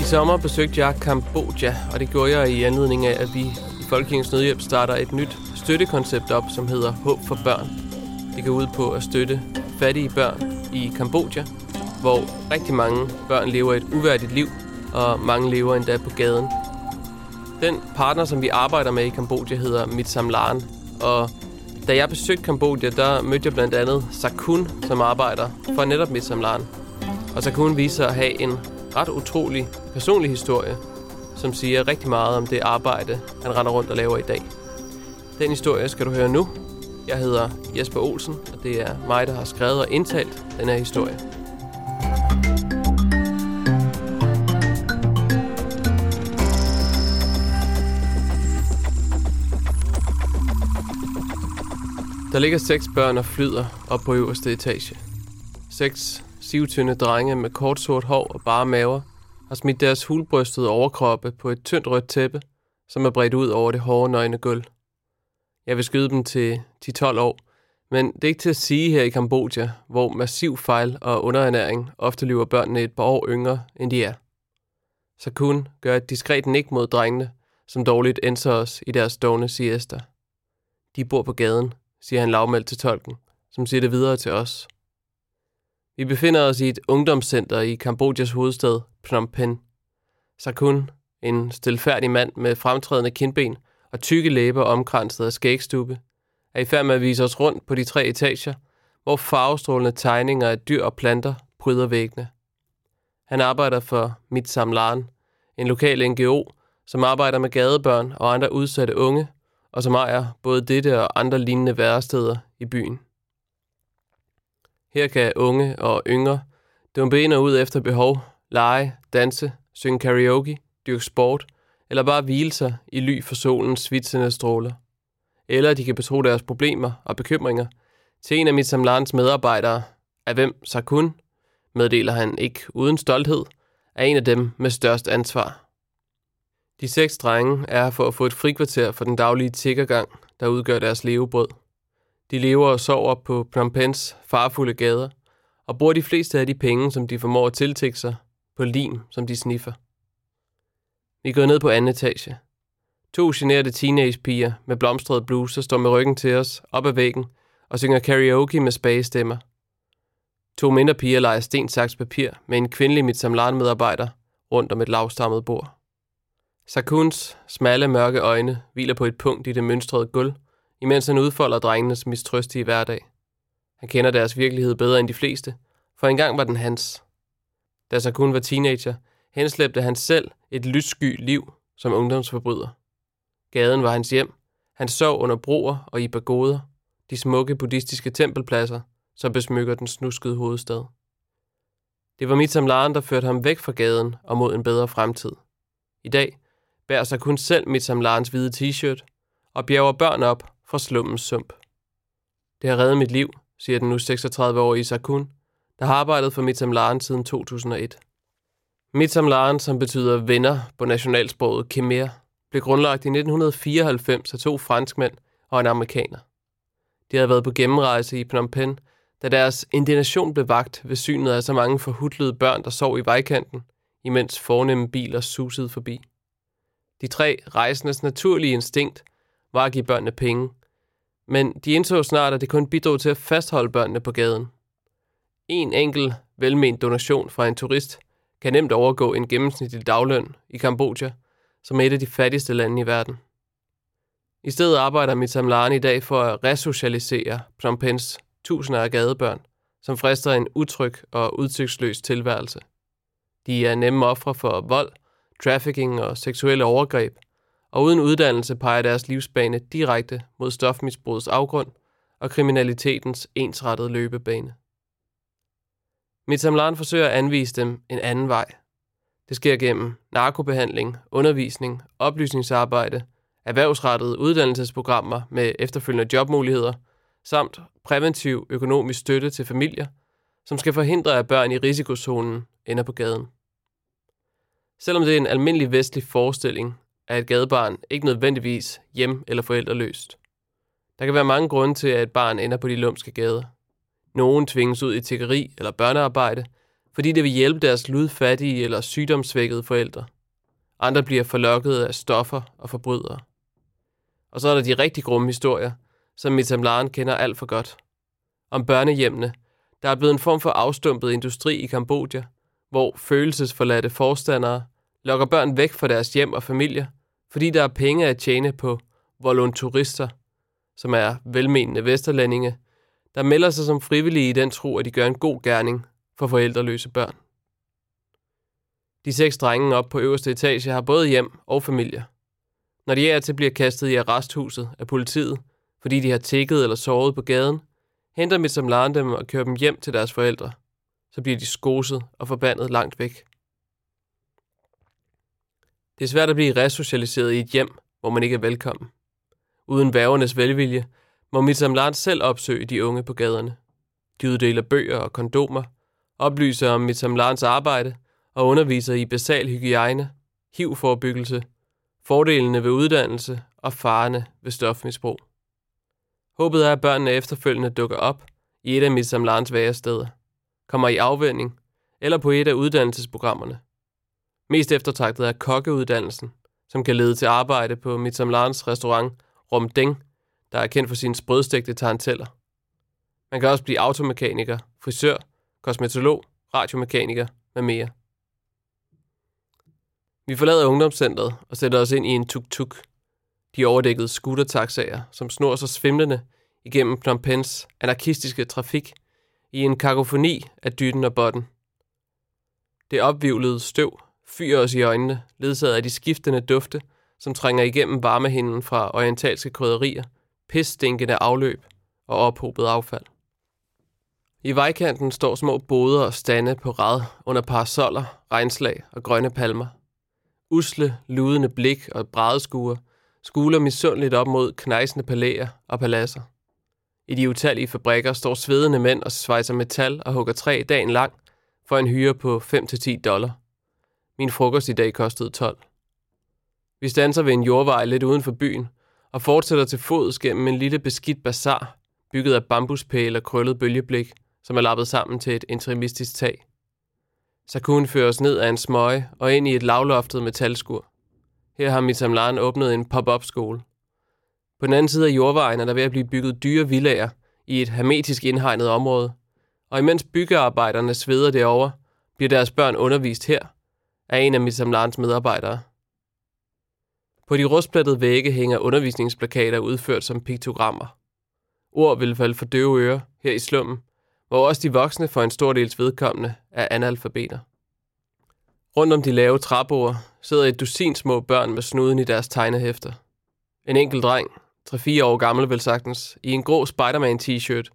I sommer besøgte jeg Kambodja, og det gjorde jeg i anledning af, at vi i Folkekirkens Nødhjælp starter et nyt støttekoncept op, som hedder Håb for Børn. Det går ud på at støtte fattige børn i Kambodja, hvor rigtig mange børn lever et uværdigt liv, og mange lever endda på gaden. Den partner, som vi arbejder med i Kambodja, hedder Mitsamlan, og da jeg besøgte Kambodja, der mødte jeg blandt andet Sakun, som arbejder for netop Mitsamlan. Og Sakun viser at have en ret utrolig personlig historie, som siger rigtig meget om det arbejde, han render rundt og laver i dag. Den historie skal du høre nu. Jeg hedder Jesper Olsen, og det er mig, der har skrevet og indtalt den her historie. Der ligger seks børn og flyder op på øverste etage. Seks sivtynde drenge med kort sort hår og bare maver har smidt deres hulbrystede overkroppe på et tyndt rødt tæppe, som er bredt ud over det hårde nøgne gulv. Jeg vil skyde dem til 10-12 år, men det er ikke til at sige her i Kambodja, hvor massiv fejl og underernæring ofte lever børnene et par år yngre, end de er. Så kun gør et diskret nik mod drengene, som dårligt enser os i deres dogne siesta. De bor på gaden, siger han lavmældt til tolken, som siger det videre til os. Vi befinder os i et ungdomscenter i Kambodjas hovedstad, Phnom Penh. Sakun, en stilfærdig mand med fremtrædende kindben og tykke læber omkranset af skægstube, er i færd med at vise os rundt på de tre etager, hvor farvestrålende tegninger af dyr og planter pryder væggene. Han arbejder for Mit Samlaren, en lokal NGO, som arbejder med gadebørn og andre udsatte unge, og som ejer både dette og andre lignende væresteder i byen. Her kan unge og yngre dumpe ind og ud efter behov, lege, danse, synge karaoke, dyrke sport, eller bare hvile sig i ly for solens svitsende stråler. Eller de kan betro deres problemer og bekymringer til en af mit samlarens medarbejdere, af hvem Sakun, meddeler han ikke uden stolthed, er en af dem med størst ansvar. De seks drenge er for at få et frikvarter for den daglige tiggergang, der udgør deres levebrød. De lever og sover på Phnom Penhs farfulde gader, og bruger de fleste af de penge, som de formår at tiltække sig, på lim, som de sniffer. Vi går ned på anden etage. To generede teenagepiger med blomstrede bluser står med ryggen til os op ad væggen og synger karaoke med spage stemmer. To mindre piger leger sten, saks, papir med en kvindelig mit medarbejder rundt om et lavstammet bord. Sakuns smalle, mørke øjne hviler på et punkt i det mønstrede gulv, imens han udfolder drengenes mistrøstige hverdag. Han kender deres virkelighed bedre end de fleste, for engang var den hans. Da Sakun var teenager, henslæbte han selv et lyssky liv som ungdomsforbryder. Gaden var hans hjem. Han sov under broer og i pagoder, de smukke buddhistiske tempelpladser, som besmykker den snuskede hovedstad. Det var Mitsam Laren, der førte ham væk fra gaden og mod en bedre fremtid. I dag bærer sig kun selv Mitsam Larens hvide t-shirt og bjerger børn op fra slummens sump. Det har reddet mit liv, siger den nu 36-årige Sakun, der har arbejdet for Mitsam Laren siden 2001. Mitsam Laren, som betyder venner på nationalsproget Khmer, blev grundlagt i 1994 af to franskmænd og en amerikaner. De havde været på gennemrejse i Phnom Penh, da deres indignation blev vagt ved synet af så mange forhudlede børn, der sov i vejkanten, imens fornemme biler susede forbi. De tre rejsendes naturlige instinkt var at give børnene penge, men de indså snart, at det kun bidrog til at fastholde børnene på gaden. En enkelt velment donation fra en turist kan nemt overgå en gennemsnitlig dagløn i Kambodja, som er et af de fattigste lande i verden. I stedet arbejder Mitamlan i dag for at resocialisere Phnom Penhs tusinder af gadebørn, som frister en utryg og udsigtsløs tilværelse. De er nemme ofre for vold, trafficking og seksuelle overgreb, og uden uddannelse peger deres livsbane direkte mod stofmisbrugets afgrund og kriminalitetens ensrettede løbebane. Mitamlan forsøger at anvise dem en anden vej. Det sker gennem narkobehandling, undervisning, oplysningsarbejde, erhvervsrettede uddannelsesprogrammer med efterfølgende jobmuligheder, samt præventiv økonomisk støtte til familier, som skal forhindre, at børn i risikozonen ender på gaden. Selvom det er en almindelig vestlig forestilling, er et gadebarn ikke nødvendigvis hjem- eller forældreløst. Der kan være mange grunde til, at et barn ender på de lumske gader. Nogen tvinges ud i tiggeri eller børnearbejde, fordi det vil hjælpe deres ludfattige eller sygdomsvækkede forældre. Andre bliver forlokket af stoffer og forbrydere. Og så er der de rigtig grumme historier, som Mitamlaren kender alt for godt. Om børnehjemmene, der er blevet en form for afstumpet industri i Kambodja, hvor følelsesforladte forstandere lokker børn væk fra deres hjem og familier, fordi der er penge at tjene på volonturister, som er velmenende vesterlændinge, der melder sig som frivillige i den tro, at de gør en god gerning for forældreløse børn. De seks drenge op på øverste etage har både hjem og familie. Når de er til bliver kastet i arresthuset af politiet, fordi de har tækket eller sovet på gaden, henter Mitsamlaren dem og kører dem hjem til deres forældre. Så bliver de skoset og forbandet langt væk. Det er svært at blive resocialiseret i et hjem, hvor man ikke er velkommen. Uden værgernes velvilje må Mitsamlaren selv opsøge de unge på gaderne. De uddeler bøger og kondomer, oplyser om Mitsamlarens arbejde og underviser i basal hygiejne, HIV-forebyggelse, fordelene ved uddannelse og farerne ved stofmisbrug. Håbet er, at børnene efterfølgende dukker op i et af Mitsamlarens væresteder, kommer i afvending eller på et af uddannelsesprogrammerne. Mest eftertragtet er kokkeuddannelsen, som kan lede til arbejde på Mitsamlarens restaurant Romdeng, der er kendt for sine sprødstegte taranteller. Man kan også blive automekaniker, frisør, kosmetolog, radiomekaniker med mere. Vi forlader ungdomscentret og sætter os ind i en tuk-tuk. De overdækkede scootertaxaer, som snor sig svimlende igennem Phnom Penhs anarkistiske trafik i en kakofoni af dytten og botten. Det opvivlede støv fyrer os i øjnene, ledsaget af de skiftende dufte, som trænger igennem varmehinden fra orientalske krydderier, pisstinkende afløb og ophobet affald. I vejkanten står små boder og stande på rad under parasoller, regnslag og grønne palmer. Usle, ludende blik og brædeskuer skuler misundeligt op mod knejsende palæer og paladser. I de utallige fabrikker står svedende mænd og svejser metal og hugger træ dagen lang for en hyre på 5-10 dollar. Min frokost i dag kostede 12. Vi standser ved en jordvej lidt uden for byen og fortsætter til fods gennem en lille beskidt bazar, bygget af bambuspæle og krøllet bølgeblik, som er lappet sammen til et interimistisk tag. Sakun fører os ned ad en smøge og ind i et lavloftet metalskur. Her har Mitamlan åbnet en pop-up skole. På den anden side af jordvejen er der ved at blive bygget dyre villager i et hermetisk indhegnet område, og imens byggearbejderne sveder derovre, bliver deres børn undervist her af en af Mitsamlarens medarbejdere. På de rustplettede vægge hænger undervisningsplakater udført som piktogrammer. Ord vil falde for døve ører her i slummen, hvor også de voksne for en stor dels vedkommende er analfabeter. Rundt om de lave træbord sidder et dusin små børn med snuden i deres tegnehæfter. En enkelt dreng, 3-4 år gammel vel sagtens, i en grå Spider-Man-t-shirt,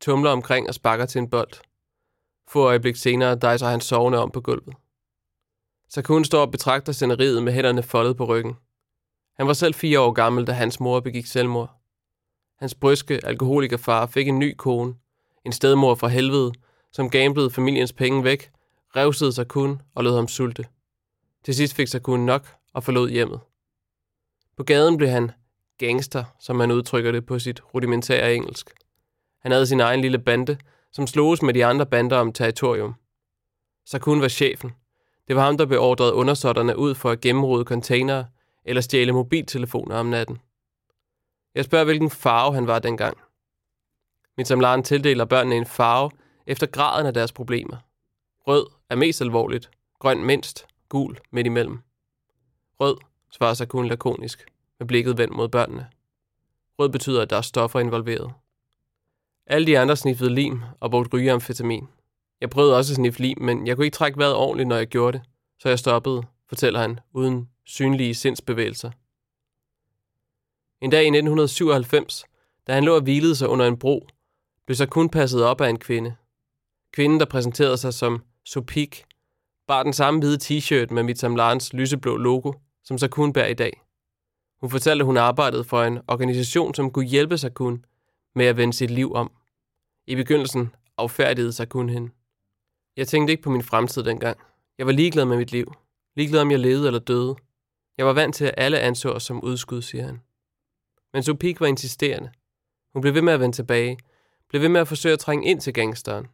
tumler omkring og sparker til en bold. Få øjeblik senere dejser han sovende om på gulvet. Sakun står og betragter sceneriet med hænderne foldet på ryggen. Han var selv fire år gammel, da hans mor begik selvmord. Hans bryske alkoholikerfar fik en ny kone, en stedmor fra helvede, som gamblede familiens penge væk, revsede sig kun og lod ham sulte. Til sidst fik sig kun nok og forlod hjemmet. På gaden blev han gangster, som man udtrykker det på sit rudimentære engelsk. Han havde sin egen lille bande, som sloges med de andre bander om territorium. Sakun var chefen. Det var ham, der beordrede undersåtterne ud for at gennemrode containere eller stjæle mobiltelefoner om natten. Jeg spørger, hvilken farve han var dengang. Mitamlaren tildeler børnene en farve efter graden af deres problemer. Rød er mest alvorligt, grøn mindst, gul midt imellem. Rød, svarer Sakun kun lakonisk, med blikket vendt mod børnene. Rød betyder, at der er stoffer involveret. Alle de andre sniffede lim og brugte rygeamfetamin. Jeg prøvede også at sniffe lim, men jeg kunne ikke trække vejret ordentligt, når jeg gjorde det, så jeg stoppede, fortæller han, uden synlige sindsbevægelser. En dag i 1997, da han lå og hvilede sig under en bro, blev så kun passet op af en kvinde. Kvinden, der præsenterede sig som Sopik, bar den samme hvide t-shirt med Mitam Larens lyseblå logo, som så kun bærer i dag. Hun fortalte, at hun arbejdede for en organisation, som kunne hjælpe Sakun med at vende sit liv om. I begyndelsen affærdigede Sakun hende. Jeg tænkte ikke på min fremtid dengang. Jeg var ligeglad med mit liv. Ligeglad om jeg levede eller døde. Jeg var vant til, at alle anså os som udskud, siger han. Men Sopik var insisterende. Hun blev ved med at vende tilbage, blev ved med at forsøge at trænge ind til gangsteren.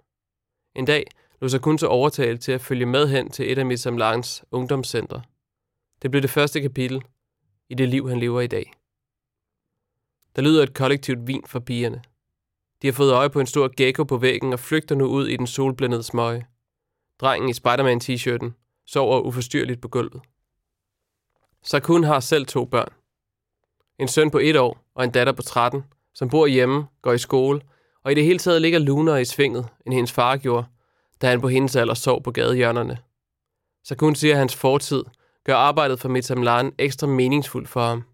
En dag lå sig kun så overtale til at følge med hen til et af Miss Amlans ungdomscentre. Det blev det første kapitel i det liv, han lever i dag. Der lyder et kollektivt vin for pigerne. De har fået øje på en stor gecko på væggen og flygter nu ud i den solblændede smøge. Drengen i Spider-Man-t-shirten sover uforstyrligt på gulvet. Sakun har selv to børn. En søn på et år og en datter på 13, som bor hjemme, går i skole, og i det hele taget ligger lunere i svinget, end hendes far gjorde, da han på hendes alder sov på gadehjørnerne. Sakun siger, at hans fortid gør arbejdet for Metamlan ekstra meningsfuldt for ham.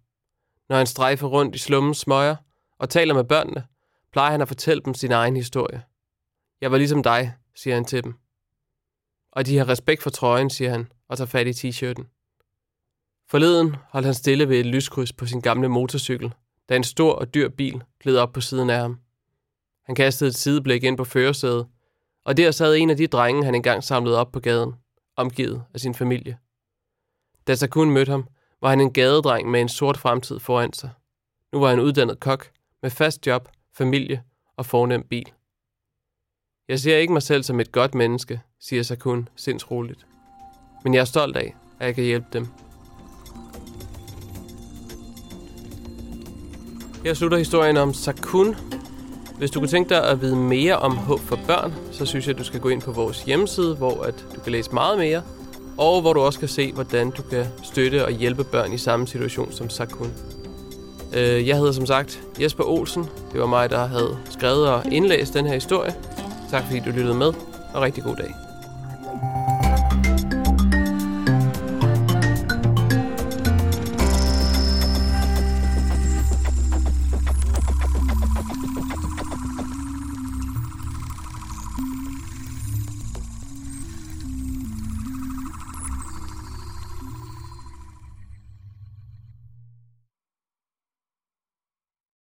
Når han strejfer rundt i slummens smøger og taler med børnene, plejer han at fortælle dem sin egen historie. Jeg var ligesom dig, siger han til dem. Og de har respekt for trøjen, siger han, og tager fat i t-shirten. Forleden holdt han stille ved et lyskryds på sin gamle motorcykel, da en stor og dyr bil gled op på siden af ham. Han kastede et sideblik ind på førersædet, og der sad en af de drenge, han engang samlede op på gaden, omgivet af sin familie. Da Sakun mødte ham, var han en gadedreng med en sort fremtid foran sig. Nu var han uddannet kok, med fast job, familie og fornem bil. Jeg ser ikke mig selv som et godt menneske, siger Sakun sindsroligt. Men jeg er stolt af, at jeg kan hjælpe dem. Her slutter historien om Sakun. Hvis du kunne tænke dig at vide mere om håb for børn, så synes jeg, at du skal gå ind på vores hjemmeside, hvor at du kan læse meget mere, og hvor du også kan se, hvordan du kan støtte og hjælpe børn i samme situation som Sakun. Øh, jeg hedder som sagt Jesper Olsen. Det var mig, der havde skrevet og indlæst den her historie. Tak fordi du lyttede med, og rigtig god dag.